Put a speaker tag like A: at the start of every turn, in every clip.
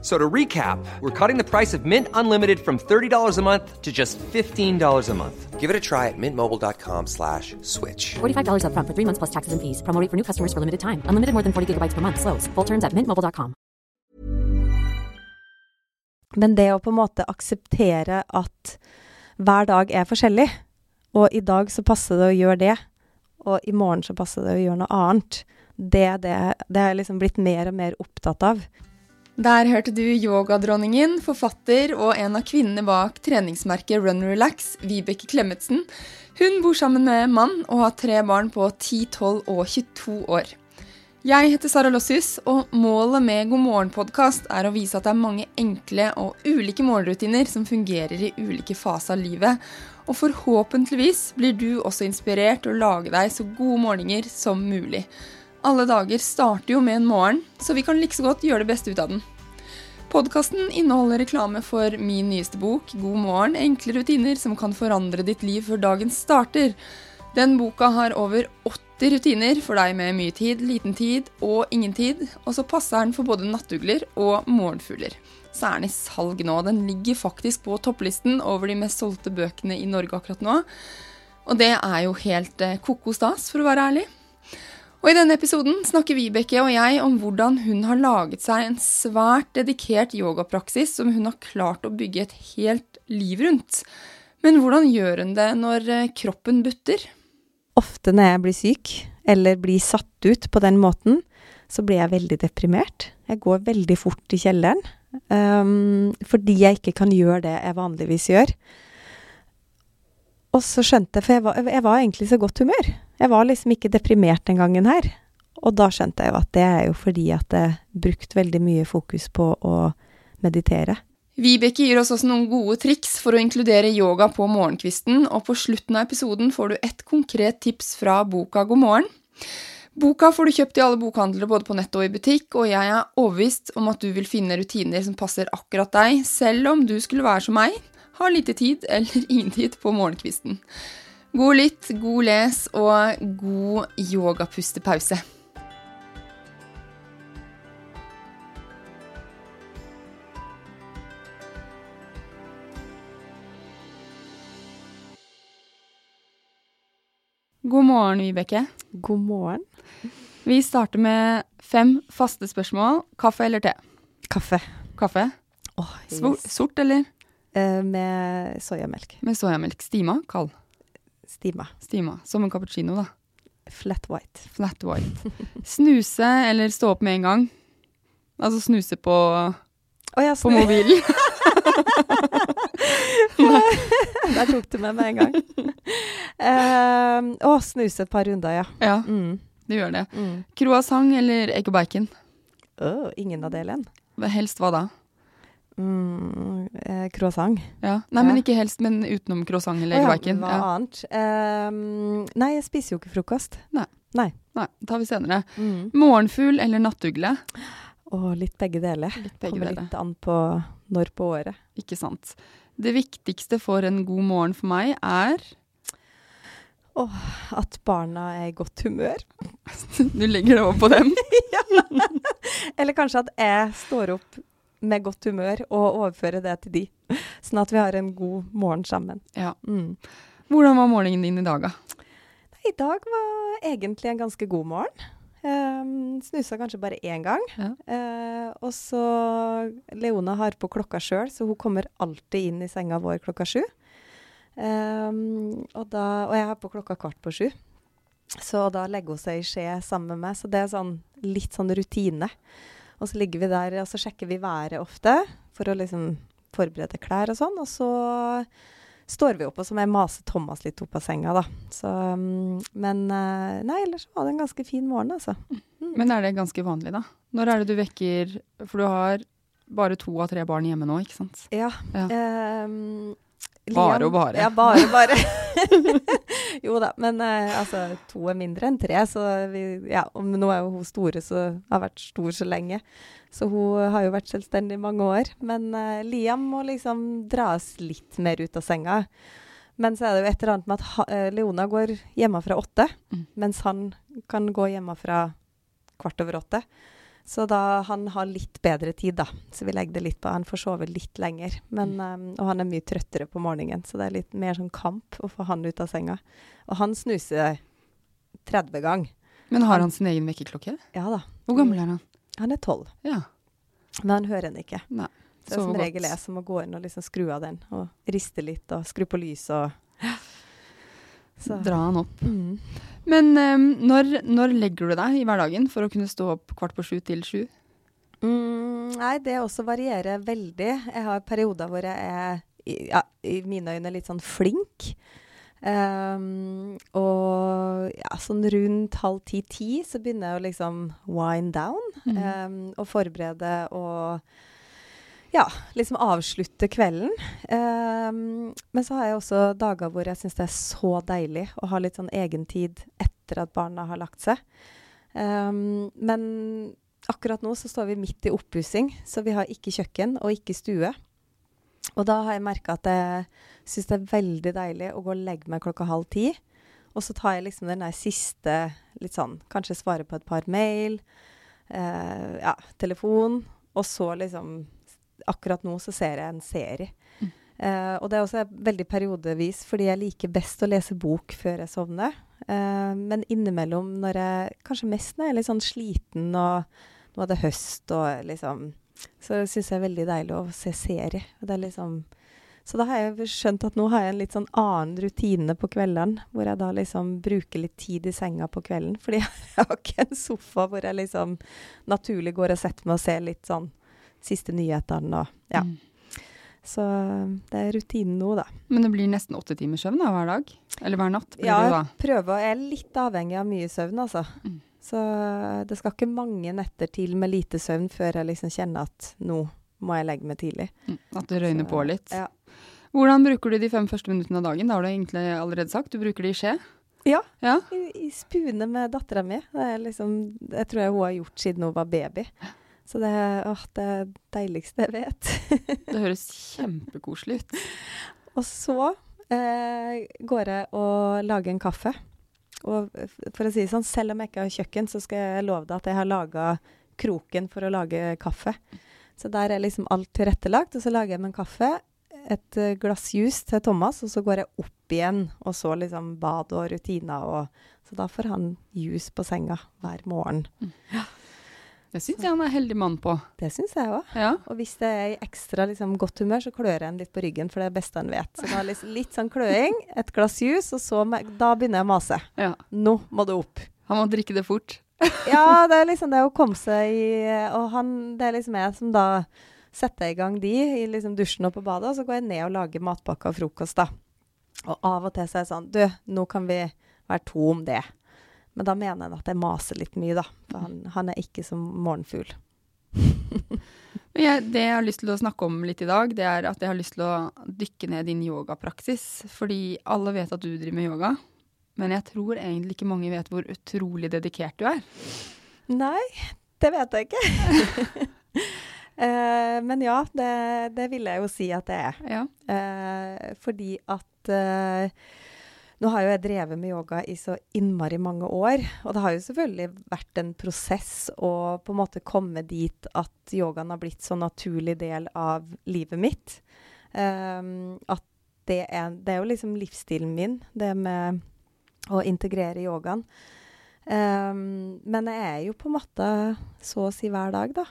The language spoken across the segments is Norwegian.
A: So to recap, we're cutting the price of Mint Unlimited from $30 a month to just $15 a month.
B: Give it a try at mintmobile.com slash switch.
C: $45 upfront for three months plus taxes and fees. Promo rate for new customers for limited time. Unlimited more than 40 gigabytes per month. Slows. Full terms at mintmobile.com.
D: Men det å på en måte akseptere at hver dag er forskjellig, og i dag så passer det å gjøre det, og i morgen så passer det å gjøre noe annet, det, det, det er liksom blitt mer og mer opptatt av.
E: Der hørte du yogadronningen, forfatter og en av kvinnene bak treningsmerket Run Relax, Vibeke Klemetsen. Hun bor sammen med mann og har tre barn på 10, 12 og 22 år. Jeg heter Sara Lossius, og målet med God morgen-podkast er å vise at det er mange enkle og ulike morgenrutiner som fungerer i ulike faser av livet. Og forhåpentligvis blir du også inspirert til å lage deg så gode morgener som mulig. Alle dager starter jo med en morgen, så vi kan like så godt gjøre det beste ut av den. Podkasten inneholder reklame for min nyeste bok, God morgen enkle rutiner som kan forandre ditt liv før dagen starter. Den boka har over 80 rutiner for deg med mye tid, liten tid og ingen tid, og så passer den for både nattugler og morgenfugler. Så er den i salg nå. Den ligger faktisk på topplisten over de mest solgte bøkene i Norge akkurat nå. Og det er jo helt eh, koko stas, for å være ærlig. Og I denne episoden snakker Vibeke og jeg om hvordan hun har laget seg en svært dedikert yogapraksis som hun har klart å bygge et helt liv rundt. Men hvordan gjør hun det når eh, kroppen butter?
D: Ofte når jeg blir syk, eller blir satt ut på den måten, så blir jeg veldig deprimert. Jeg går veldig fort i kjelleren, um, fordi jeg ikke kan gjøre det jeg vanligvis gjør. Og så skjønte jeg, for jeg var, jeg var egentlig i så godt humør. Jeg var liksom ikke deprimert den gangen her. Og da skjønte jeg jo at det er jo fordi at jeg brukte veldig mye fokus på å meditere.
E: Vibeke gir oss også noen gode triks for å inkludere yoga på morgenkvisten, og på slutten av episoden får du et konkret tips fra boka God morgen. Boka får du kjøpt i alle bokhandlere både på nett og i butikk, og jeg er overbevist om at du vil finne rutiner som passer akkurat deg, selv om du skulle være som meg, ha lite tid eller ingen tid på morgenkvisten. God lytt, god les og god yogapustepause. God morgen, Vibeke.
D: God morgen.
E: Vi starter med fem faste spørsmål. Kaffe eller te?
D: Kaffe.
E: Kaffe. Svor-
D: yes.
E: Sort eller
D: Eh, med soyamelk.
E: med soyamelk? Stima? Kald?
D: Stima.
E: Stima. Som en cappuccino, da.
D: Flat white.
E: Flat white. Snuse eller stå opp med en gang? Altså snuse på,
D: oh, ja,
E: på
D: snu-
E: mobilen.
D: Der tok du meg med en gang. Å, snuse et par runder, ja.
E: ja,
D: Mm.
E: det gjør det.
D: Mm.
E: Croissant eller egg og bacon?
D: Oh, ingen av delene.
E: Helst hva da?
D: Mm, eh, croissant.
E: Ja. Nei, men ikke helst, men utenom croissant eller
D: Å ja. Hva
E: Ja.
D: annet? Eh, nei, jeg spiser jo ikke frokost.
E: Nei, Nei, det tar vi senere.
D: Mm.
E: Morgenfugl eller nattugle?
D: Og litt begge deler.
E: begge
D: Kommer
E: dele.
D: litt an på når på året.
E: Ikke sant. Det viktigste for en god morgen for meg er
D: At barna er i godt humør.
E: Du legger det over på dem. ja.
D: Eller kanskje at jeg står opp med godt humør og overføre det til de. Sånn at vi har en god morgen sammen.
E: Ja.
D: Mm.
E: Hvordan var morgenen din i dag, da?
D: I dag var egentlig en ganske god morgen. Um, snusa kanskje bare én gang.
E: Ja.
D: Uh, og så Leona har på klokka sjøl, så hun kommer alltid inn i senga vår klokka sju. Um, og, da, og jeg har på klokka kvart på sju. Så da legger hun seg i skje sammen med meg. Så det er sånn, litt sånn rutine. Og så ligger vi der, og så sjekker vi været ofte for å liksom forberede klær og sånn. Og så står vi opp, og så må jeg mase Thomas litt opp av senga, da. Så, um, men eh, nei, ellers var det en ganske fin morgen, altså. Mm.
E: Men er det ganske vanlig, da? Når er det du vekker For du har bare to av tre barn hjemme nå, ikke sant?
D: Ja.
E: Ja.
D: ehm,
E: Bare og bare.
D: Ja, bare, og bare. Jo da, men eh, altså, to er mindre enn tre, så vi Ja, og nå er jo hun store, så har vært stor så lenge. Så hun har jo vært selvstendig i mange år. Men eh, Liam må liksom dras litt mer ut av senga. Men så er det jo et eller annet med at ha, eh, Leona går hjemmefra åtte,
E: Mm.
D: mens han kan gå hjemmefra kvart over åtte. Så da han har litt bedre tid, da. Så vi legger det litt på. Han får sove litt lenger. Men, um, og han er mye trøttere på morgenen, så det er litt mer sånn kamp å få han ut av senga. Og han snuser 30 gang.
E: Men har han sin egen vekkerklokke?
D: Ja da.
E: Hvor gammel er han?
D: Han er 12,
E: Ja.
D: men han hører den ikke.
E: Nei.
D: Så det er som regel er som må gå inn og liksom skru av den, og riste litt og skru på lyset og så.
E: Dra han opp.
D: Mm.
E: Men um, når, når legger du deg i hverdagen for å kunne stå opp kvart på sju til sju?
D: Mm, nei, det også varierer veldig. Jeg har perioder hvor jeg er, ja, i mine øyne, litt sånn flink. Um, og ja, sånn rundt halv ti-ti så begynner jeg å liksom wind down.
E: Mm.
D: Um, og forberede og ja, liksom avslutte kvelden. Um, men så har jeg også dager hvor jeg syns det er så deilig å ha litt sånn egentid etter at barna har lagt seg. Um, men akkurat nå så står vi midt i oppussing, så vi har ikke kjøkken og ikke stue. Og da har jeg merka at jeg syns det er veldig deilig å gå og legge meg klokka halv ti. Og så tar jeg liksom den der siste litt sånn Kanskje svare på et par mail. Eh, ja, telefon. Og så liksom Akkurat nå så ser jeg en serie. Eh, og det er også veldig periodevis, fordi jeg liker best å lese bok før jeg sovner. Uh, men innimellom, når jeg kanskje mest når jeg er litt sånn sliten og nå er det høst og liksom Så syns jeg det er veldig deilig å se serie. Og det er liksom Så da har jeg skjønt at nå har jeg en litt sånn annen rutine på kveldene, hvor jeg da liksom bruker litt tid i senga på kvelden. Fordi jeg har ikke en sofa hvor jeg liksom naturlig går og setter meg og ser litt sånn siste nyhetene og Ja.
E: Mm.
D: Så det er rutinen nå, da.
E: Men det blir nesten åtte timers søvn da, hver dag? Eller hver natt?
D: Ja,
E: det
D: prøver. Jeg er litt avhengig av mye søvn, altså.
E: Mm.
D: Så det skal ikke mange netter til med lite søvn før jeg liksom kjenner at nå må jeg legge meg tidlig.
E: Mm, At det røyner
D: Så,
E: på litt?
D: Ja.
E: Hvordan bruker du de fem første minuttene av dagen? Det har du egentlig allerede sagt. Du bruker det i skje?
D: Ja.
E: Ja.
D: I, i spune med dattera mi. Det liksom Jeg tror jeg hun har gjort siden hun var baby. Så det er åh, det er det deiligste jeg vet.
E: Det høres kjempekoselig ut.
D: Og så eh, går jeg og lager en kaffe. Og for å si det sånn, selv om jeg ikke har kjøkken, så skal jeg love deg at jeg har laga kroken for å lage kaffe. Så der er liksom alt tilrettelagt, og så lager jeg meg en kaffe, et eh, glass juice til Thomas, og så går jeg opp igjen, og så liksom bad og rutiner og Så da får han juice på senga hver morgen.
E: Det syns jeg han er heldig mann på.
D: Det syns jeg òg.
E: Ja.
D: Og hvis det er i ekstra liksom, godt humør, så klør jeg en litt på ryggen, for det er det beste han vet. Så da litt, litt sånn kløing, et glass juice, og så Da begynner jeg å mase.
E: ja.
D: Nå må du opp.
E: Han må drikke det fort.
D: Ja, det er liksom det å komme seg i Og han, det er liksom jeg som da setter i gang de i liksom dusjen og på badet, og så går jeg ned og lager matpakke og frokost, da. Og av og til så er det sånn Du, nå kan vi være to om det. Men da mener jeg at jeg maser litt mye, da. For han, han er ikke som morgenfugl.
E: Jeg, det jeg har lyst til å snakke om litt i dag, det er at jeg har lyst til å dykke ned din yogapraksis. Fordi alle vet at du driver med yoga, men jeg tror egentlig ikke mange vet hvor utrolig dedikert du er.
D: Nei, det vet jeg ikke. uh, men ja, det, det vil jeg jo si at det er.
E: Ja.
D: Uh, fordi at eh, nå har jo jeg drevet med yoga i så innmari mange år. Og det har jo selvfølgelig vært en prosess å på en måte komme dit at yogaen har blitt så naturlig del av livet mitt. Um, at det er, det er jo liksom livsstilen min, det med å integrere yogaen. Um, men jeg er jo på matta så å si hver dag, da.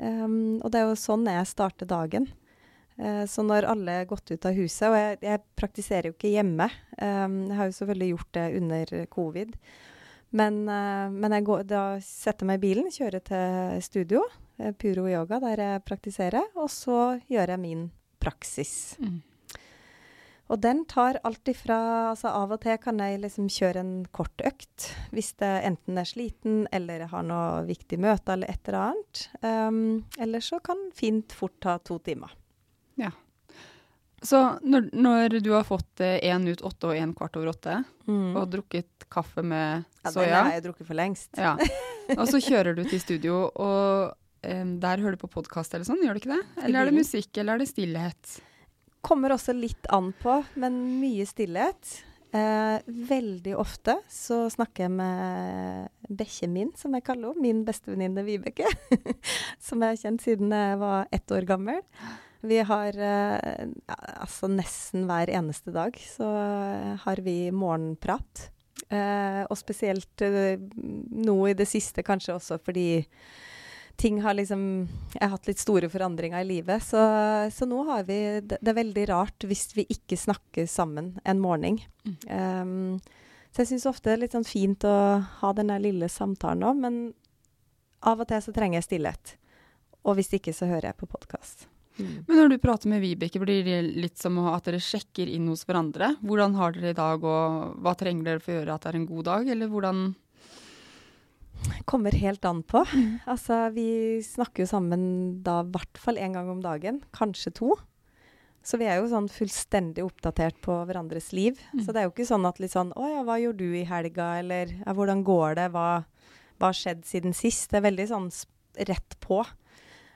D: Um, og det er jo sånn jeg starter dagen. Eh, Så når alle er gått ut av huset Og jeg, jeg praktiserer jo ikke hjemme. Um, jeg har jo selvfølgelig gjort det under covid. Men, eh, men jeg går, da setter jeg meg i bilen, kjører til studio, eh, Puro yoga, der jeg praktiserer, og så gjør jeg min praksis.
E: Mm.
D: Og den tar alt ifra altså Av og til kan jeg liksom kjøre en kort økt hvis det enten er sliten eller har noe viktig møte eller et eller annet. Um, eller så kan fint fort ta to timer.
F: Så når, når du har fått én ut åtte og én kvart over åtte,
D: Mm.
F: og drukket kaffe med
D: Ja, den har jeg drukket for lengst.
F: ja. Og så kjører du til studio, og um, der hører du på podkast eller sånn, gjør du ikke det? Eller er det musikk, eller er det stillhet?
D: Kommer også litt an på, men mye stillhet. Eh, veldig ofte så snakker jeg med bekkjen min, som jeg kaller henne. Min bestevenninne Vibeke. som jeg har kjent siden jeg var ett år gammel. Vi har eh, ja, altså nesten hver eneste dag så eh, har vi morgenprat. Eh, og spesielt eh, nå i det siste kanskje også fordi ting har liksom Jeg har hatt litt store forandringer i livet, så, så nå har vi det, det er veldig rart hvis vi ikke snakker sammen en morgen. Um, så jeg syns ofte det er litt sånn fint å ha den der lille samtalen òg, men av og til så trenger jeg stillhet. Og hvis ikke, så hører jeg på podkast.
F: Men når du prater med Vibeke, blir det litt som at dere sjekker inn hos hverandre? Hvordan har dere i dag, og hva trenger dere for å gjøre at det er en god dag, eller hvordan
D: Kommer helt an på. Altså, vi snakker jo sammen da i hvert fall én gang om dagen, kanskje to. Så vi er jo sånn fullstendig oppdatert på hverandres liv. Så det er jo ikke sånn at litt sånn Å ja, hva gjorde du i helga? Eller ja, hvordan går det? Hva har skjedd siden sist? Det er veldig sånn rett på.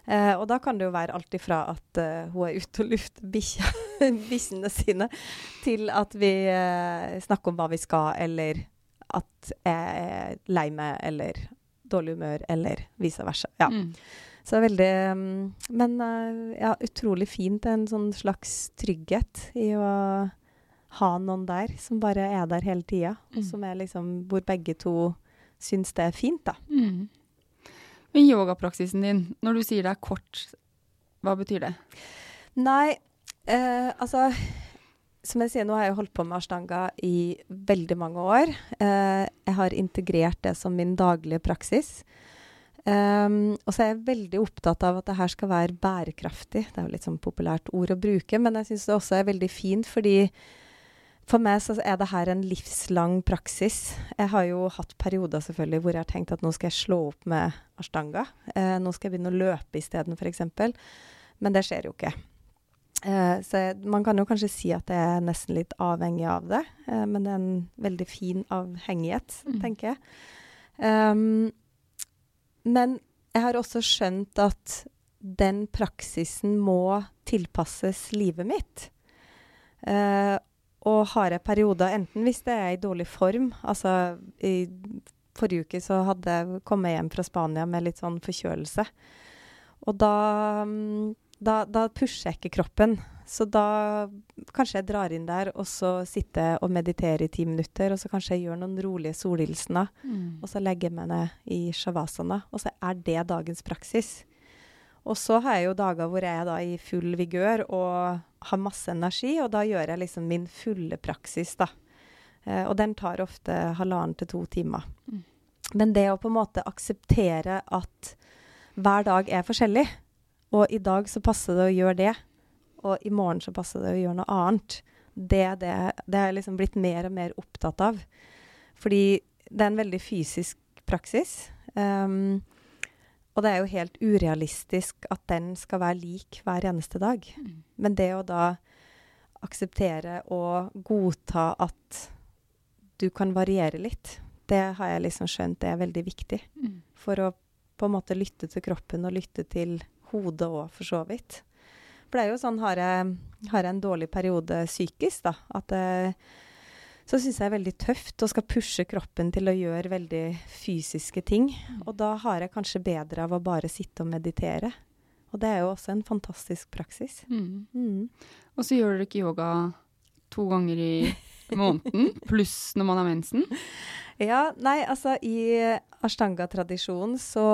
D: Eh, og da kan det jo være alt ifra at eh, hun er ute og lufter bikkjene sine, til at vi eh, snakker om hva vi skal, eller at jeg er lei meg, eller dårlig humør, eller vice versa. Ja.
F: Mm.
D: Så det er veldig mm, Men eh, ja, utrolig fint. En sånn slags trygghet i å ha noen der som bare er der hele tida, og
F: Mm.
D: som er liksom Hvor begge to syns det er fint, da.
F: Mm. Men yogapraksisen din, når du sier det er kort, hva betyr det?
D: Nei, eh, altså Som jeg sier, nå har jeg holdt på med ashtanga i veldig mange år. Eh, jeg har integrert det som min daglige praksis. Um, og så er jeg veldig opptatt av at det her skal være bærekraftig. Det er jo litt sånn populært ord å bruke, men jeg syns det også er veldig fint fordi for meg så er det her en livslang praksis. Jeg har jo hatt perioder selvfølgelig hvor jeg har tenkt at nå skal jeg slå opp med ashtanga. Eh, nå skal jeg begynne å løpe isteden, f.eks. Men det skjer jo ikke. Eh, så jeg, man kan jo kanskje si at jeg er nesten litt avhengig av det, eh, men det er en veldig fin avhengighet,
F: Mm.
D: tenker jeg. Um, men jeg har også skjønt at den praksisen må tilpasses livet mitt. Eh, og har jeg perioder, enten hvis det er i dårlig form Altså i forrige uke så hadde jeg kommet hjem fra Spania med litt sånn forkjølelse. Og da, mm, da, da pusher jeg ikke kroppen. Så da kanskje jeg drar inn der, og så sitter og mediterer i ti minutter. Og så kanskje jeg gjør noen rolige solhilsener. Og så legger jeg meg ned i shavasana. Og så er det dagens praksis. Og så har jeg jo dager hvor jeg er da i full vigør og har masse energi, og da gjør jeg liksom min fulle praksis, da. Eh, og den tar ofte halvannen til to timer.
F: Mm.
D: Men det å på en måte akseptere at hver dag er forskjellig, og i dag så passer det å gjøre det, og i morgen så passer det å gjøre noe annet, det, det, det har jeg liksom blitt mer og mer opptatt av. Fordi det er en veldig fysisk praksis. Um, og det er jo helt urealistisk at den skal være lik hver eneste dag. Men det å da akseptere og godta at du kan variere litt, det har jeg liksom skjønt er veldig viktig.
F: Mm.
D: For å på en måte lytte til kroppen og lytte til hodet òg, for så vidt. For det er jo sånn, har jeg, har jeg en dårlig periode psykisk, da, at eh, så syns jeg er veldig tøft og skal pushe kroppen til å gjøre veldig fysiske ting. Og da har jeg kanskje bedre av å bare sitte og meditere. Og det er jo også en fantastisk praksis.
F: Mm.
D: Mm.
F: Og så gjør dere ikke yoga to ganger i måneden, pluss når man har mensen.
D: Ja, nei, altså i ashtanga-tradisjonen så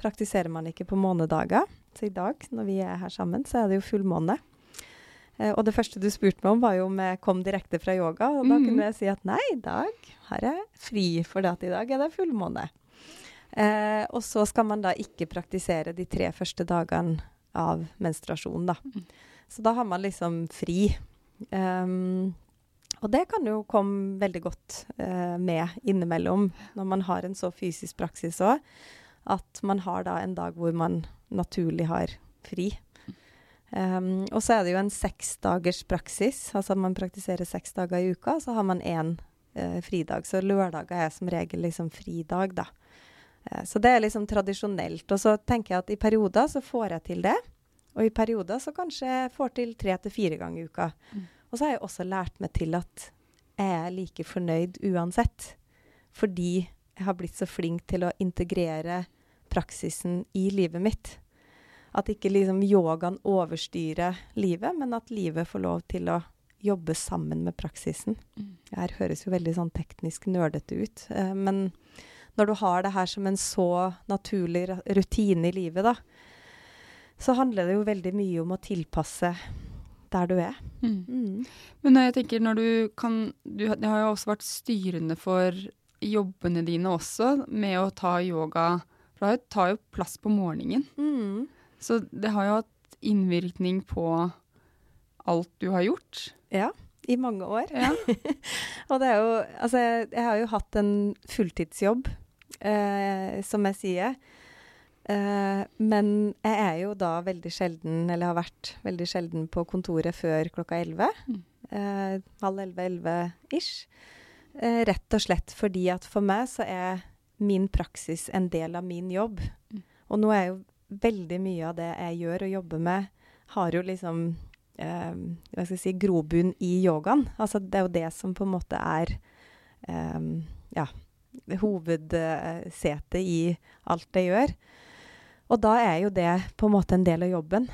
D: praktiserer man ikke på månedager. Så i dag, når vi er her sammen, så er det jo fullmåne. Eh, og det første du spurte meg om, var jo om jeg kom direkte fra yoga. Og da
F: mm.
D: kunne jeg si at nei, i dag har jeg fri, for det at i dag er det fullmåne. Eh, og så skal man da ikke praktisere de tre første dagene av menstruasjon, da. Så da har man liksom fri. Um, og det kan jo komme veldig godt eh, med innimellom, når man har en så fysisk praksis òg, at man har da en dag hvor man naturlig har fri. Um, og så er det jo en seksdagers praksis, altså man praktiserer seks dager i uka, så har man én uh, fridag. Så lørdager er som regel liksom fridag, da. Uh, så det er liksom tradisjonelt. Og så tenker jeg at i perioder så får jeg til det. Og i perioder så kanskje jeg får til tre til fire ganger i uka.
F: Mm.
D: Og så har jeg også lært meg til at jeg er like fornøyd uansett. Fordi jeg har blitt så flink til å integrere praksisen i livet mitt. At ikke liksom yogaen overstyrer livet, men at livet får lov til å jobbe sammen med praksisen.
F: Mm.
D: Her høres jo veldig sånn teknisk nerdete ut. Eh, men når du har det her som en så naturlig rutine i livet, da, så handler det jo veldig mye om å tilpasse der du er.
F: Mm.
D: Mm.
F: Men jeg tenker når du kan du, har- Det har jo også vært styrende for jobbene dine også, med å ta yoga. For det tar jo plass på morgenen.
D: Mm.
F: Så det har jo hatt innvirkning på alt du har gjort.
D: Ja, i mange år.
F: Ja.
D: Og det er jo Altså, jeg, har jo hatt en fulltidsjobb, eh, som jeg sier. Eh, men jeg er jo da veldig sjelden, eller har vært veldig sjelden på kontoret før klokka 11.
F: Mm.
D: Eh, halv 11-11 ish. Eh, rett og slett fordi at for meg så er min praksis en del av min jobb.
F: Mm.
D: Og nå er jeg jo veldig mye av det jeg gjør og jobber med, har jo liksom eh, hva skal jeg si, grobunn i yogaen. Altså det er jo det som på en måte er eh, ja, hovedsetet i alt jeg gjør. Og da er jo det på en måte en del av jobben.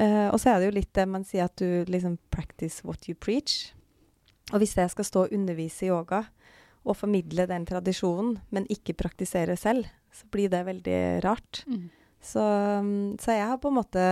D: Eh, og så er det jo litt det man sier at du liksom practice what you preach. Og hvis jeg skal stå og undervise yoga og formidle den tradisjonen, men ikke praktisere selv, så blir det veldig rart.
F: Mm.
D: Så, mm, så jeg har på en måte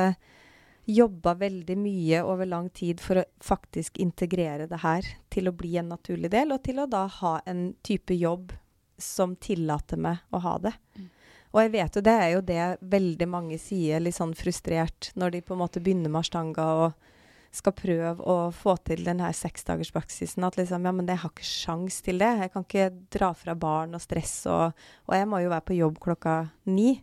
D: jobba veldig mye over lang tid for å faktisk integrere det her til å bli en naturlig del, og til å da ha en type jobb som tillater meg å ha det.
F: Mm.
D: Og jeg vet jo, det er jo det veldig mange sier, litt sånn frustrert, når de på en måte begynner med ashtanga og skal prøve å få til den her seksdagerspraksisen. At liksom, ja, men jeg har ikke sjans til det. Jeg kan ikke dra fra barn og stress, og, og jeg må jo være på jobb klokka ni.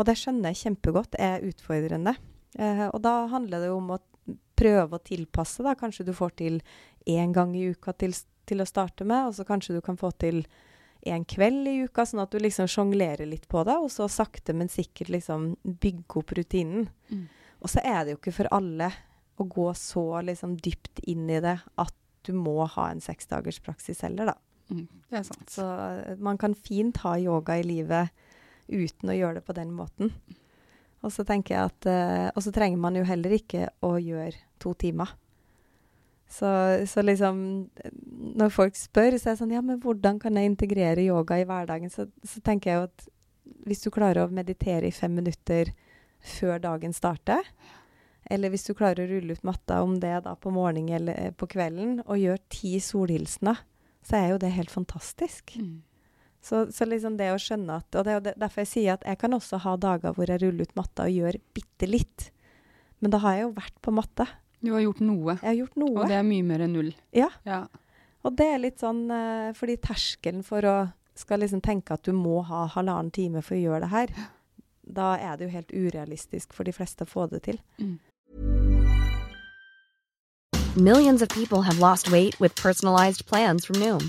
D: Og det skjønner jeg kjempegodt er utfordrende. Eh, og da handler det jo om å prøve å tilpasse. da. Kanskje du får til én gang i uka til, til å starte med, og så kanskje du kan få til en kveld i uka, sånn at du liksom sjonglerer litt på det, og så sakte, men sikkert liksom bygge opp rutinen.
F: Mm.
D: Og så er det jo ikke for alle å gå så liksom dypt inn i det at du må ha en seksdagers praksis heller, da.
F: Mm. Det er sant.
D: Så eh, man kan fint ha yoga i livet uten å gjøre det på den måten. Og så tenker jeg at eh, Og så trenger man jo heller ikke å gjøre to timer. Så, så liksom Når folk spør, så er det sånn Ja, men hvordan kan jeg integrere yoga i hverdagen? Så, så tenker jeg jo at hvis du klarer å meditere i fem minutter før dagen starter, eller hvis du klarer å rulle ut matta, om det da på morgenen eller eh, på kvelden, og gjør ti solhilsener, så er jo det helt fantastisk.
F: Mm.
D: Så, så liksom det å skjønne at Og det er derfor jeg sier at jeg kan også ha dager hvor jeg ruller ut matta og gjør bitte litt. Men da har jeg jo vært på matta.
F: Du har gjort noe,
D: Jeg har gjort noe.
F: og det er mye mer enn null.
D: Ja.
F: Ja.
D: Og det er litt sånn eh, Fordi terskelen for å skal liksom tenke at du må ha halvannen time for å gjøre det her, da er det jo helt urealistisk for de fleste å få det til.
F: Mm.
G: Millions of people have lost weight with personalized plans from Noom,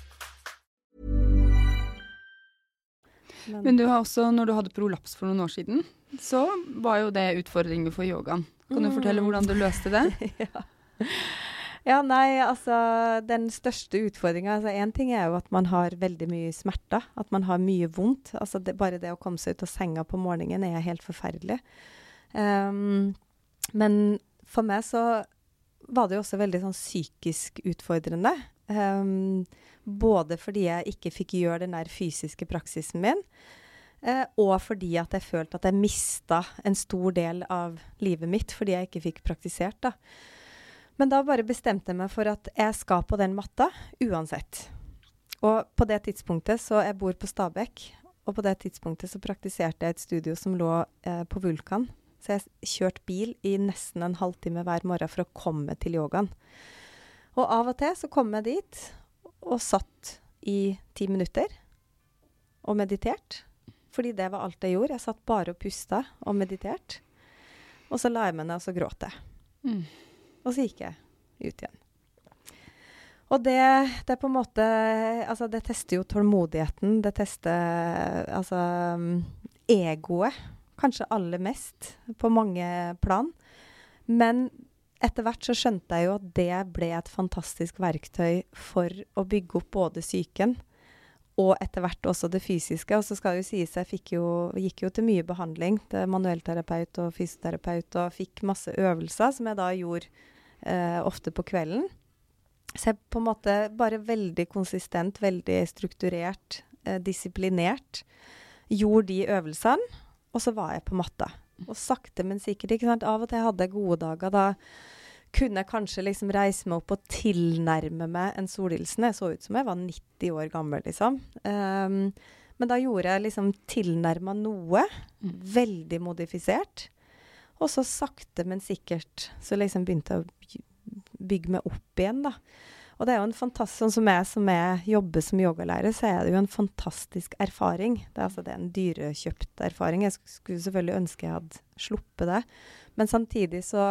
D: Men,
F: Men du har også, når du hadde prolaps for noen år siden, så var jo det utfordringer for yogaen. Kan du fortelle hvordan du løste det?
D: ja. ja, nei, altså Den største utfordringa altså, Én ting er jo at man har veldig mye smerter. At man har mye vondt. Altså, det, bare det å komme seg ut av senga på morgenen er helt forferdelig. Um, men for meg så var det jo også veldig sånn psykisk utfordrende. Ehm, både fordi jeg ikke fikk gjøre den der fysiske praksisen min, uh, og fordi at jeg følte at jeg mista en stor del av livet mitt fordi jeg ikke fikk praktisert. da. Men da bare bestemte jeg meg for at jeg skal på den matta uansett. Og på det tidspunktet så jeg bor på Stabekk, og på det tidspunktet så praktiserte jeg et studio som lå eh, på Vulkan. Så jeg kjørte bil i nesten en halvtime hver morgen for å komme til yogaen. Og av og til så kom jeg dit og satt i ti minutter og meditert. Fordi det var alt jeg gjorde. Jeg satt bare og pusta og mediterte. Og så la jeg meg ned og så gråt jeg.
F: Mm.
D: Og så gikk jeg ut igjen. Og det, det på en måte Altså, det tester jo tålmodigheten. Det tester altså egoet. Kanskje aller mest, på mange plan. Men etter hvert så skjønte jeg jo at det ble et fantastisk verktøy for å bygge opp både psyken og etter hvert også det fysiske. Og så skal det jo sies jeg jo, gikk jo til mye behandling. til manuellterapeut og fysioterapeut og fikk masse øvelser som jeg da gjorde eh, ofte på kvelden. Så jeg på en måte bare veldig konsistent, veldig strukturert, eh, disiplinert gjorde de øvelsene, og så var jeg på matta. Og sakte, men sikkert. ikke sant? Av og til hadde jeg gode dager. Da kunne jeg kanskje liksom reise meg opp og tilnærme meg en solhilsen. Jeg så ut som jeg var 90 år gammel, liksom. Um, men da gjorde jeg liksom tilnærma noe. Veldig modifisert. Og så sakte, men sikkert så liksom begynte jeg å bygge meg opp igjen, da. Og det er jo en fantastisk, sånn som jeg som jeg jobber som yogalærer, så er det jo en fantastisk erfaring. Det er, altså, det er en dyrekjøpt erfaring. Jeg skulle selvfølgelig ønske jeg hadde sluppet det. Men samtidig så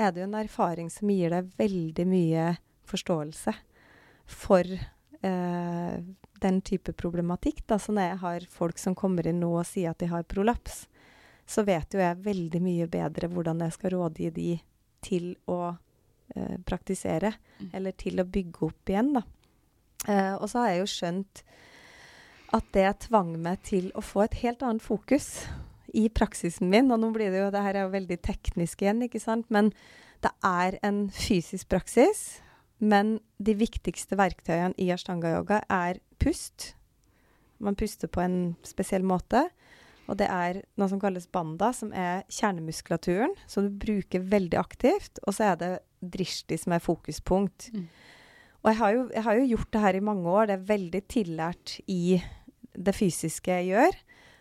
D: er det jo en erfaring som gir deg veldig mye forståelse for eh, den type problematikk. Da. Så når jeg har folk som kommer inn nå og sier at de har prolaps, så vet jo jeg veldig mye bedre hvordan jeg skal rådgi de til å eh, praktisere, eller til å bygge opp igjen, da. Eh, og så har jeg jo skjønt at det tvang meg til å få et helt annet fokus i praksisen min. Og nå blir det jo Det her er jo veldig teknisk igjen, ikke sant. Men det er en fysisk praksis. Men de viktigste verktøyene i ashtanga-yoga er pust. Man puster på en spesiell måte. Og det er noe som kalles banda, som er kjernemuskulaturen, som du bruker veldig aktivt. Og så er det drishti, som er fokuspunkt.
F: Mm.
D: Og jeg har, jo, jeg har, jo, gjort det her i mange år. Det er veldig tillært i det fysiske jeg gjør.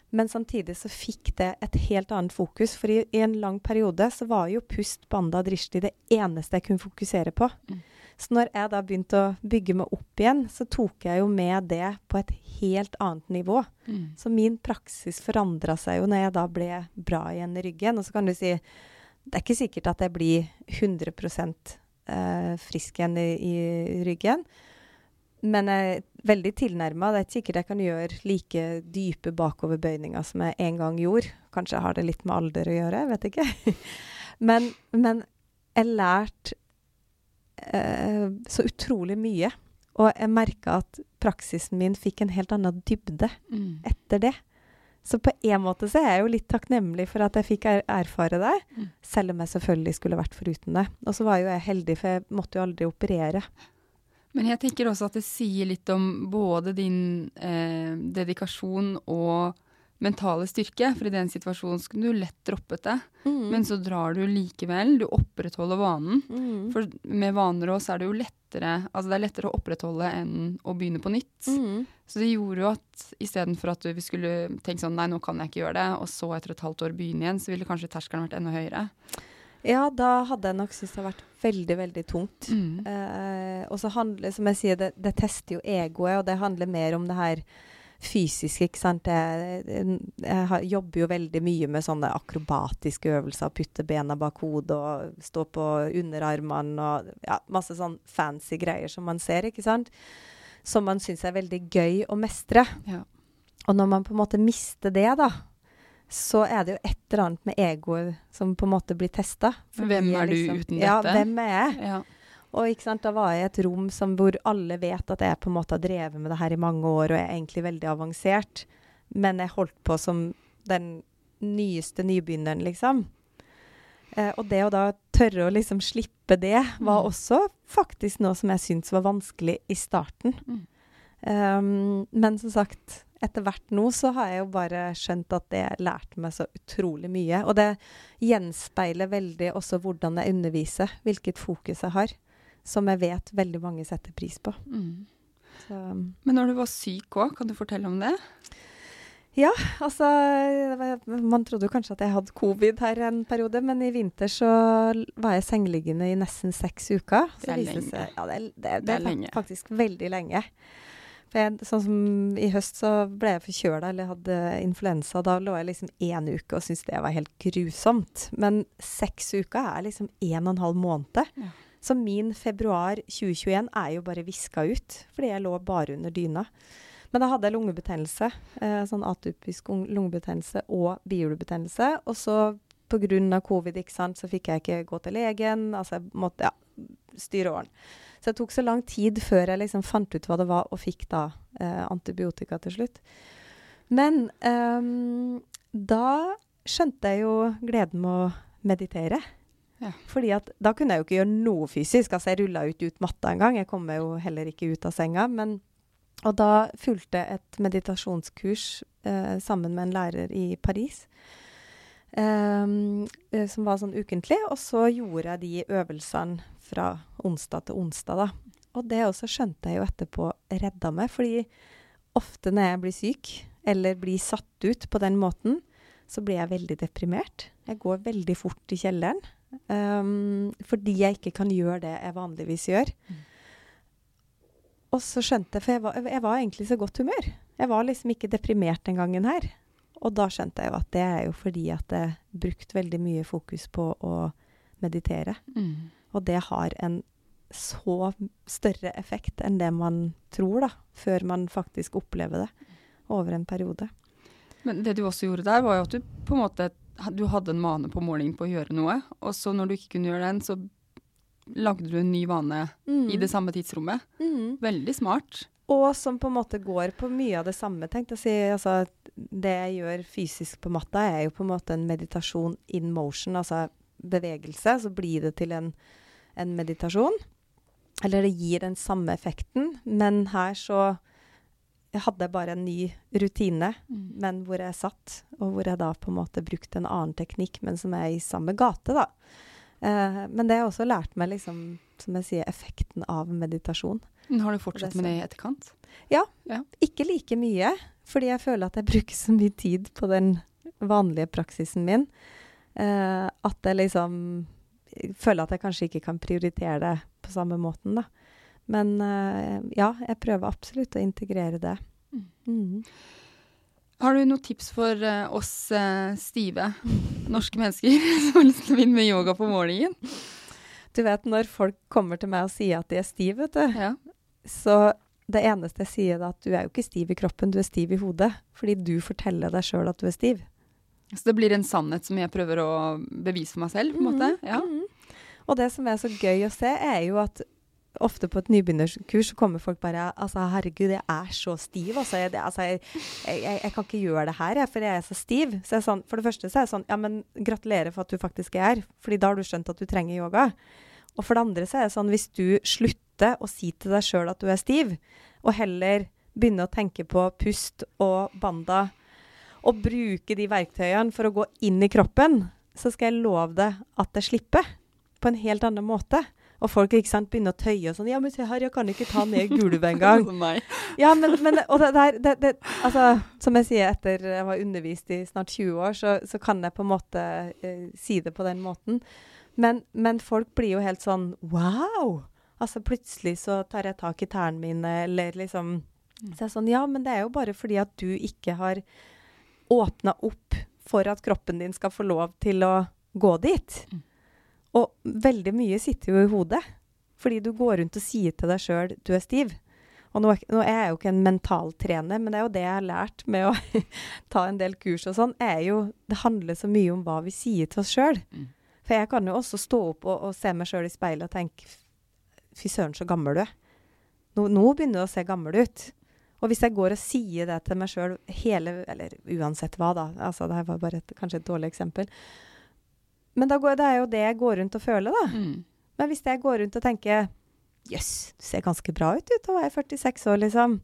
D: Men samtidig så fikk det et helt annet fokus. For i, i en lang periode så var jo pust, banda, og drishti det eneste jeg kunne fokusere på.
F: Mm.
D: Så når jeg da begynte å bygge meg opp igjen, så tok jeg jo med det på et helt annet nivå.
F: Mm.
D: Så min praksis forandra seg jo når jeg da ble bra igjen i ryggen. Og så kan du si det er ikke sikkert at jeg blir 100 eh, frisk igjen i, i ryggen. Men jeg er veldig tilnærma. Det er ikke sikkert jeg kan gjøre like dype bakoverbøyninger som jeg en gang gjorde. Kanskje jeg har det litt med alder å gjøre, jeg vet ikke. men, men jeg lærte eh, så utrolig mye. Og jeg merka at praksisen min fikk en helt annen dybde
F: Mm.
D: etter det. Så på en måte så er jeg jo litt takknemlig for at jeg fikk er erfare det,
F: Mm.
D: selv om jeg selvfølgelig skulle vært foruten det. Og så var jo jeg heldig, for jeg måtte jo aldri operere.
F: Men jeg tenker også at det sier litt om både din eh, dedikasjon og mentale styrke. For i den situasjonen skulle du lett droppet det, men så drar du likevel. Du opprettholder vanen.
D: Mm.
F: For med vaner òg så er det jo lettere Altså det er lettere å opprettholde enn å begynne på nytt.
D: Mm.
F: Så det gjorde jo at istedenfor at vi skulle tenke sånn nei, nå kan jeg ikke gjøre det, og så etter et halvt år begynne igjen, så ville kanskje terskelen vært enda høyere.
D: Ja, da hadde jeg nok syntes det har vært veldig, veldig tungt.
F: Mm.
D: Eh, og så handler, som jeg sier, det, det tester jo egoet, og det handler mer om det her fysiske, ikke sant. Jeg, jeg, jeg jobber jo veldig mye med sånne akrobatiske øvelser. Putte bena bak hodet og stå på underarmene og ja, masse sånn fancy greier som man ser, ikke sant. Som man syns er veldig gøy å mestre.
F: Ja.
D: Og når man på en måte mister det, da, så er det jo et eller annet med egoet som på en måte blir testa.
F: Hvem er du uten dette?
D: Ja, hvem er jeg?
F: Ja.
D: Og sant, da var jeg i et rom som, hvor alle vet at jeg på en måte har drevet med det her i mange år, og er egentlig veldig avansert. Men jeg holdt på som den nyeste nybegynneren, liksom. Eh, og det å da tørre å liksom slippe det, var
F: Mm.
D: også faktisk noe som jeg syntes var vanskelig i starten.
F: Mm.
D: Um, men som sagt, etter hvert nå så har jeg jo bare skjønt at det lærte meg så utrolig mye. Og det gjenspeiler veldig også hvordan jeg underviser, hvilket fokus jeg har. Som jeg vet veldig mange setter pris på.
F: Mm.
D: Så,
F: Men når du var syk òg, kan du fortelle om det?
D: ja, altså Man trodde kanskje at jeg hadde covid her en periode, men i vinter så var jeg sengeliggende i nesten seks uker. Så
F: Det er lenge.
D: Seg, ja, det det, det
F: Det er lenge.
D: faktisk veldig lenge. For jeg, sånn som I høst så ble jeg forkjøla eller hadde influensa. Da lå jeg liksom én uke og syntes det var helt grusomt. Men seks uker er liksom en og en halv måned.
F: Ja.
D: Så min februar 2021 er jo bare viska ut, fordi jeg lå bare under dyna. Men da hadde jeg lungebetennelse, eh, sånn atypisk lungebetennelse og bihulebetennelse. Og så pga. covid ikke sant, så fikk jeg ikke gå til legen. Altså jeg måtte ja, styre åren. Så det tok så lang tid før jeg liksom fant ut hva det var, og fikk da eh, antibiotika til slutt. Men eh, da skjønte jeg jo gleden med å meditere.
F: Ja.
D: Fordi at da kunne jeg jo ikke gjøre noe fysisk. Altså jeg rulla jo ut matta engang. Jeg kom jo heller ikke ut av senga. Men, og da fulgte et meditasjonskurs eh, sammen med en lærer i Paris. ehm, eh, som var sånn ukentlig. Og så gjorde jeg de øvelsene fra onsdag til onsdag, da. Og det også skjønte jeg jo etterpå redda meg. Fordi ofte når jeg blir syk, eller blir satt ut på den måten, så blir jeg veldig deprimert. Jeg går veldig fort i kjelleren. Ehm, fordi jeg ikke kan gjøre det jeg vanligvis gjør. Og så skjønte jeg, for jeg var, jeg var egentlig i så godt humør. Jeg var liksom ikke deprimert den gangen her. Og da skjønte jeg jo at det er jo fordi at jeg brukte veldig mye fokus på å meditere.
F: Mm.
D: Og det har en så større effekt enn det man tror, da. Før man faktisk opplever det over en periode.
F: Men det du også gjorde der, var jo at du på en måte du hadde en vane på morgenen på å gjøre noe, og så når du ikke kunne gjøre den, så lagde du en ny vane i det samme tidsrommet.
D: Mm.
F: Veldig smart.
D: Og som på en måte går på mye av det samme, jeg å si. Altså, det jeg gjør fysisk på matta, er jo på en måte en meditasjon in motion, altså bevegelse. Så blir det til en, en meditasjon. Eller det gir den samme effekten, men her så jeg hadde bare en ny rutine, men hvor jeg satt, og hvor jeg da på en måte brukte en annen teknikk, men som er i samme gate, da. Eh, men det har jeg også lært meg, liksom, som jeg sier, effekten av meditasjon.
F: Har du fortsatt
D: Det
F: med det i etterkant?
D: Ja,
F: Ja.
D: ikke like mye, fordi jeg føler at jeg bruker så mye tid på den vanlige praksisen min, eh, at jeg liksom føler at jeg kanskje ikke kan prioritere det på samme måten, da. Men uh, ja, jeg prøver absolutt å integrere det. Mm.
F: Har du noen tips for uh, oss uh, stive norske mennesker som har lyst til å begynne med yoga på morgenen?
D: Du vet, når folk kommer til meg og sier at de er stive, vet du,
F: Ja.
D: så det eneste jeg sier er at du er jo ikke stiv i kroppen, du er stiv i hodet. Fordi du forteller deg sjøl at du er stiv.
F: Så det blir en sannhet som jeg prøver å bevise for meg selv, på en måte? Ja.
D: Mhm. Og det som er så gøy å se, er jo at ofte på et nybegynnerkurs så kommer folk bare Altså, herregud, jeg er så stiv. Altså, jeg, altså, jeg, jeg, jeg, jeg kan ikke gjøre det her, jeg, for jeg er så stiv. Så jeg sånn, for det første så er det sånn Ja, men gratulerer for at du faktisk er her, fordi da har du skjønt at du trenger yoga. Og for det andre så er det sånn, hvis du slutter å si til deg sjøl at du er stiv, og heller begynner å tenke på pust og banda, og bruke de verktøyene for å gå inn i kroppen, så skal jeg love deg at det slipper. På en helt annen måte. Og folk ikke sant, begynner å tøye og sånn 'Ja, men se her, jeg kan ikke ta ned gulvet engang.' Ja, men, men og det der det, det, Altså, som jeg sier, etter jeg var undervist i snart 20 år, så, så kan jeg på en måte eh, si det på den måten. Men, men folk blir jo helt sånn Wow! Altså, plutselig så tar jeg tak i tærne mine, eller liksom Så jeg er sånn Ja, men det er jo bare fordi at du ikke har åpna opp for at kroppen din skal få lov til å gå dit. Og veldig mye sitter jo i hodet. Fordi du går rundt og sier til deg sjøl du er stiv. Og nå, er- nå er jeg jo ikke en mentaltrener, men det er jo det jeg har lært med å ta en del kurs og sånn, er jo Det handler så mye om hva vi sier til oss sjøl. For jeg kan jo også stå opp og, og se meg sjøl i speilet og tenke Fy søren, så gammel du er. Nå, nå begynner du å se gammel ut. Og hvis jeg går og sier det til meg sjøl hele Eller uansett hva, da. Altså, det her var bare et, kanskje et dårlig eksempel. Men da går, det er jo det jeg går rundt og føler, da.
F: Mm.
D: Men hvis jeg går rundt og tenker Jøss, du ser ganske bra ut du til å være 46 år, liksom.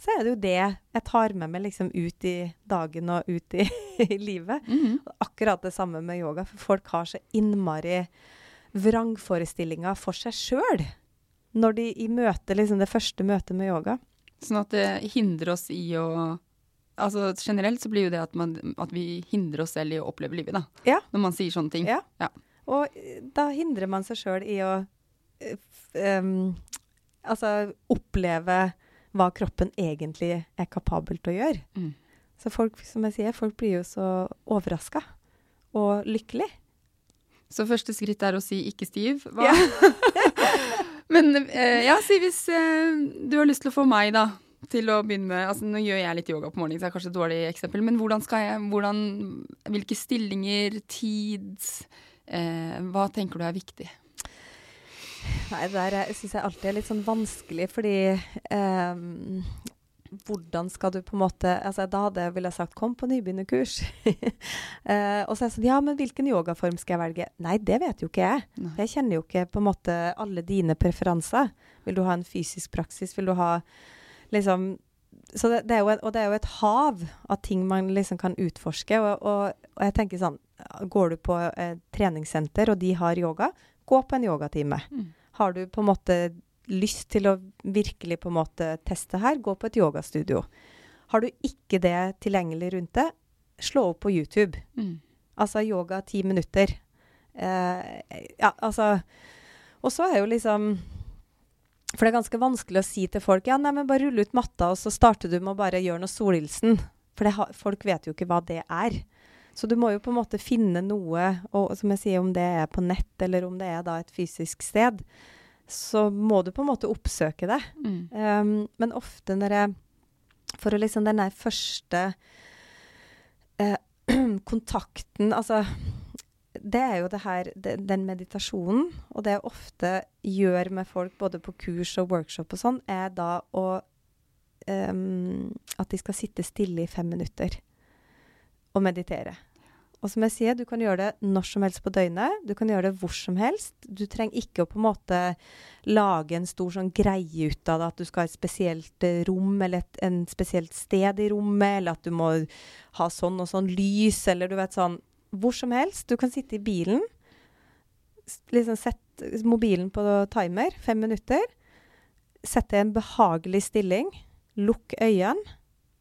D: så er det jo det jeg tar med meg liksom ut i dagen og ut i, i livet.
F: Mhm.
D: Akkurat det samme med yoga, for folk har så innmari vrangforestillinger for seg sjøl når de i møte, liksom det første møtet med yoga.
F: Sånn at det hindrer oss i å Altså generelt så blir jo det at, man, at vi hindrer oss selv i å oppleve livet, da.
D: Ja.
F: Når man sier sånne ting.
D: Ja.
F: Ja.
D: Og eh, da hindrer man seg sjøl i å f- altså oppleve hva kroppen egentlig er kapabel til å gjøre.
F: Mm.
D: Så folk, som jeg sier, folk blir jo så overraska og lykkelig.
F: Så første skritt er å si 'ikke stiv'. Hva?
D: Ja.
F: Men eh, ja, si hvis eh, du har lyst til å få meg, da, til å begynne med altså Nå gjør jeg litt yoga på morgenen, så det er kanskje et dårlig eksempel, men hvordan skal jeg hvordan, Hvilke stillinger, tid eh, Hva tenker du er viktig?
D: Nei, det der syns jeg alltid er litt sånn vanskelig, fordi eh, hvordan skal du på en måte altså Da hadde jeg ville sagt 'kom på nybegynnerkurs'. Eh, og så er jeg sånn Ja, men hvilken yogaform skal jeg velge? Nei, det vet jo ikke jeg.
F: Nei.
D: Jeg kjenner jo ikke på en måte alle dine preferanser. Vil du ha en fysisk praksis? Vil du ha liksom så det, det et, og det er jo et hav av ting man liksom kan utforske. Og, og, og jeg tenker sånn Går du på et treningssenter, og de har yoga, gå på en yogatime.
F: Mm.
D: Har du på en måte lyst til å virkelig på en måte teste her, gå på et yogastudio. Har du ikke det tilgjengelig rundt deg, slå opp på YouTube.
F: Mm.
D: Altså yoga ti minutter. Eh, ja, altså Og så er jo liksom For det er ganske vanskelig å si til folk ja, nei, men bare rulle ut matta, og så starter du med å bare gjøre noe solhilsen. For ha, folk vet jo ikke hva det er. Så du må jo på en måte finne noe, og som jeg sier, om det er på nett, eller om det er da et fysisk sted, så må du på en måte oppsøke det.
F: Mm.
D: Um, men ofte når jeg For å liksom den der første eh, kontakten Altså det er jo det her, den meditasjonen, og det jeg ofte gjør med folk både på kurs og workshop og sånn, er da å um, At de skal sitte stille i fem minutter og meditere. Og som jeg sier, du kan gjøre det når som helst på døgnet. Du kan gjøre det hvor som helst. Du trenger ikke å på en måte lage en stor sånn greie ut av det, at du skal ha et spesielt eh, rom eller et en spesielt sted i rommet, eller at du må ha sånn og sånn lys, eller du vet sånn Hvor som helst. Du kan sitte i bilen, liksom sett mobilen på timer, fem minutter. Sette en behagelig stilling. Lukk øynene.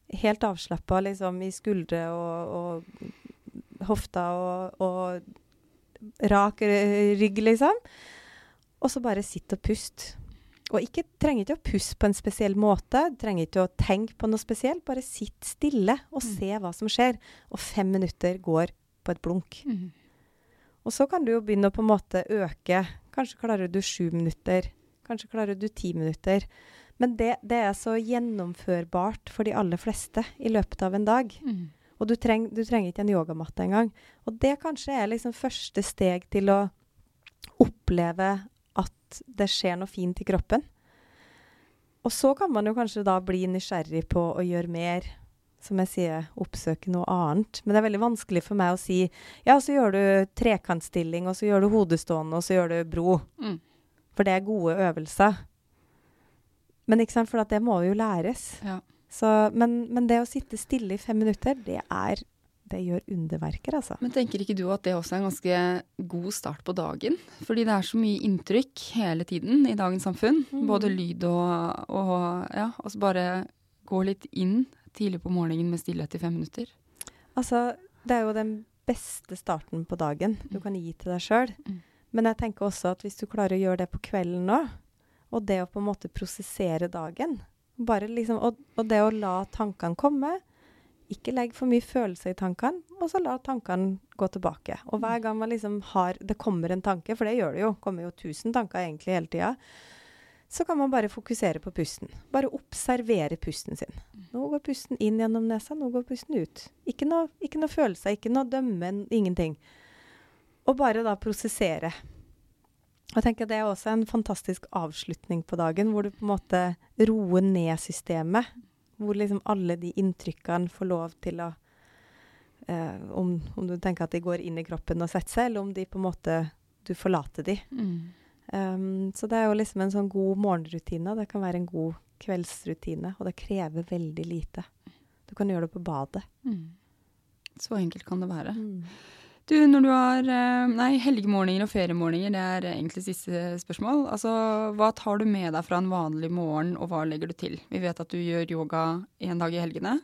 D: Helt avslappa liksom i skuldre og, og hofta og, og rak rygg, liksom. Og så bare sitt og pust. Og ikke, trenger ikke å puste på en spesiell måte. Trenger ikke å tenke på noe spesielt. Bare sitt stille og se hva som skjer. Og fem minutter går på et blunk.
F: Mm.
D: Og så kan du jo begynne å på en måte øke. Kanskje klarer du sju minutter. Kanskje klarer du ti minutter. Men det, det er så gjennomførbart for de aller fleste i løpet av en dag.
F: Mm.
D: Og du, treng, du trenger ikke en yogamatte engang. Og det kanskje er liksom første steg til å oppleve at det skjer noe fint i kroppen. Og så kan man jo kanskje da bli nysgjerrig på å gjøre mer. Som jeg sier, oppsøke noe annet. Men det er veldig vanskelig for meg å si ja, så gjør du trekantstilling, og så gjør du hodestående, og så gjør du bro.
F: Mm.
D: For det er gode øvelser. Men ikke sant, for det må jo læres.
F: Ja.
D: Så, men, men det å sitte stille i fem minutter, det er Det gjør underverker, altså.
F: Men tenker ikke du at det også er en ganske god start på dagen? Fordi det er så mye inntrykk hele tiden i dagens samfunn.
D: Mm.
F: Både lyd og, og ja, altså bare gå litt inn tidlig på morgenen med stillhet i fem minutter.
D: Altså, det er jo den beste starten på dagen du kan gi til deg sjøl.
F: Mm.
D: Men jeg tenker også at hvis du klarer å gjøre det på kvelden nå, og det å på en måte prosessere dagen bare liksom, og, og det å la tankene komme Ikke legg for mye følelser i tankene, og så la tankene gå tilbake. Og hver gang man liksom har Det kommer en tanke, for det gjør det jo. kommer jo tusen tanker egentlig hele tida. Så kan man bare fokusere på pusten. Bare observere pusten sin. Nå går pusten inn gjennom nesa, nå går pusten ut. Ikke noe, ikke noe følelse, ikke noe dømme, ingenting. Og bare da prosessere. Og tenker Det er også en fantastisk avslutning på dagen, hvor du på en måte roer ned systemet. Hvor liksom alle de inntrykkene får lov til å eh, om, om du tenker at de går inn i kroppen og setter seg, eller om de på en måte du forlater de.
F: Mm.
D: Um, så det er jo liksom en sånn god morgenrutine. Det kan være en god kveldsrutine, og det krever veldig lite. Du kan gjøre det på badet.
F: Mm. Så enkelt kan det være.
D: Mm.
F: Du, når du har eh, nei, helgemorgener og feriemorgener, det er egentlig siste spørsmål. Altså, hva tar du med deg fra en vanlig morgen, og hva legger du til? Vi vet at du gjør yoga en dag i helgene,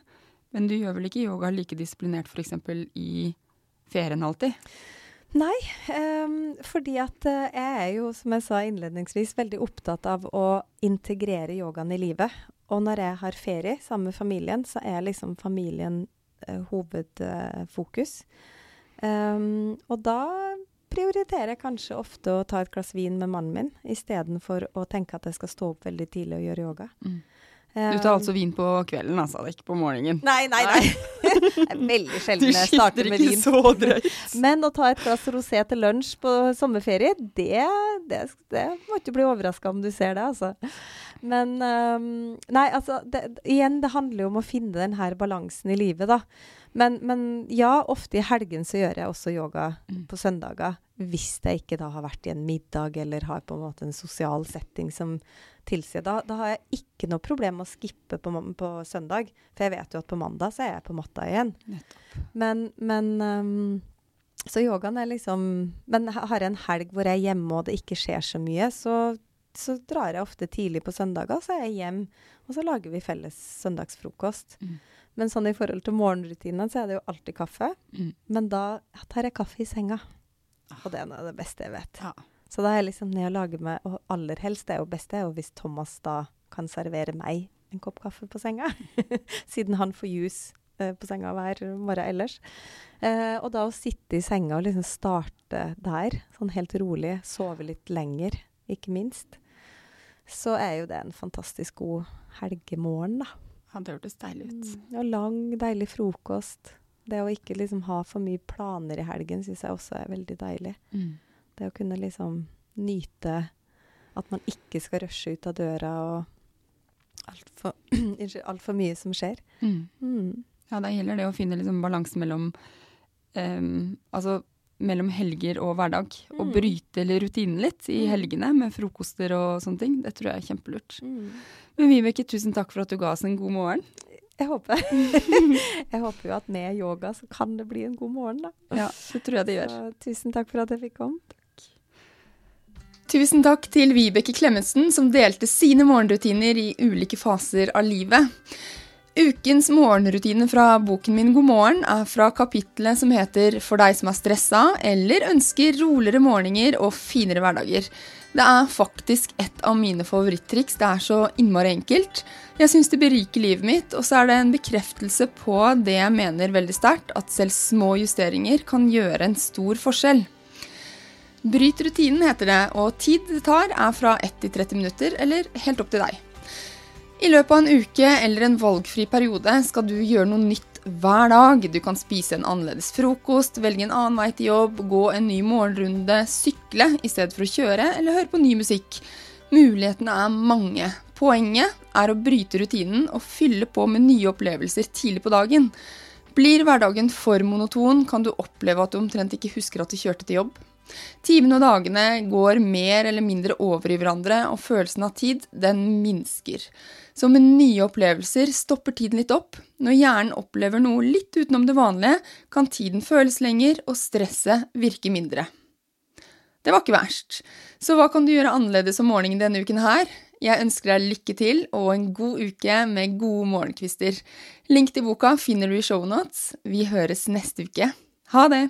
F: men du gjør vel ikke yoga like disiplinert f.eks. i ferien alltid?
D: Nei, um, fordi at uh, jeg er jo, som jeg sa innledningsvis, veldig opptatt av å integrere yogaen i livet. Og når jeg har ferie sammen med familien, så er liksom familien uh, hovedfokus. Um, og da prioriterer jeg kanskje ofte å ta et glass vin med mannen min, istedenfor å tenke at jeg skal stå opp veldig tidlig og gjøre yoga.
F: Mm. Du tar altså vin på kvelden, altså, ikke på morgenen?
D: Nei, nei, nei. det er veldig sjelden jeg starter med vin.
F: Du skifter ikke så drøyt.
D: Men å ta et glass rosé til lunsj på sommerferie, det, det, det må ikke bli overraska om du ser det, altså. Men um, Nei, altså det, Igjen, det handler jo om å finne den her balansen i livet, da. Men, men, ja, ofte i helgen så gjør jeg også yoga mm. på søndager. Hvis jeg ikke da har vært i en middag eller har på en måte en sosial setting som tilsier da, da har jeg ikke noe problem med å skippe på, på, søndag. For jeg vet jo at på mandag så er jeg på matta igjen. Nettopp. Men, men um, Så yogaen er liksom Men har jeg en helg hvor jeg er hjemme og det ikke skjer så mye, så, så drar jeg ofte tidlig på søndager, så er jeg hjemme, og så lager vi felles søndagsfrokost. Mm. Men sånn i forhold til morgenrutinene, så er det jo alltid kaffe. Mm. Men da tar jeg kaffe i senga. Ah. Og det er noe av det beste jeg vet. Ja. Så da er jeg liksom ned og lager meg, og aller helst det er jo best det er jo hvis Thomas da kan servere meg en kopp kaffe på senga. Siden han får juice eh, på senga hver morgen ellers. Eh, og da å sitte i senga og liksom starte der, sånn helt rolig, sove litt lenger, ikke minst, så er jo det en fantastisk god helgemorgen, da.
F: Ja, det hørtes deilig ut.
D: Mm, og lang, deilig frokost. Det å ikke liksom ha for mye planer i helgen syns jeg også er veldig deilig. Mm. Det å kunne liksom nyte at man ikke skal rushe ut av døra og altfor alt for mye som skjer. Mm.
F: Mm. Ja, da gjelder det å finne liksom balansen mellom um, Altså mellom helger og hverdag. Mm. Og bryte rutinen litt i mm. helgene med frokoster og sånne ting. Det tror jeg er kjempelurt. Mm. Men Vibeke, tusen takk for at du ga oss en god morgen.
D: Jeg håper. jeg håper jo at med yoga så kan det bli en god morgen, da.
F: Ja, det tror jeg det gjør.
D: Så, tusen takk for at jeg fikk komme.
E: Tusen takk til Vibeke Klemetsen, som delte sine morgenrutiner i ulike faser av livet. Ukens morgenrutine fra boken min God morgen er fra kapitlet som heter For deg som er stressa eller ønsker roligere morgener og finere hverdager. Det er faktisk et av mine favorittriks. Det er så innmari enkelt. Jeg syns det beriker livet mitt, og så er det en bekreftelse på det jeg mener veldig sterkt, at selv små justeringer kan gjøre en stor forskjell. Bryt rutinen, heter det, og tid det tar, er fra 1 til 30 minutter, eller helt opp til deg. I løpet av en uke eller en valgfri periode skal du gjøre noe nytt hver dag. Du kan spise en annerledes frokost, velge en annen vei til jobb, gå en ny morgenrunde, sykle i stedet for å kjøre, eller høre på ny musikk. Mulighetene er mange. Poenget er å bryte rutinen og fylle på med nye opplevelser tidlig på dagen. Blir hverdagen for monoton, kan du oppleve at du omtrent ikke husker at du kjørte til jobb. Timene og dagene går mer eller mindre over i hverandre, og følelsen av tid, den minsker. Så med nye opplevelser stopper tiden litt opp. Når hjernen opplever noe litt utenom det vanlige, kan tiden føles lenger, og stresset virke mindre. Det var ikke verst. Så hva kan du gjøre annerledes om morgenen denne uken her? Jeg ønsker deg lykke til og en god uke med gode morgenkvister. Link til boka finner du i shownotes. Vi høres neste uke. Ha det!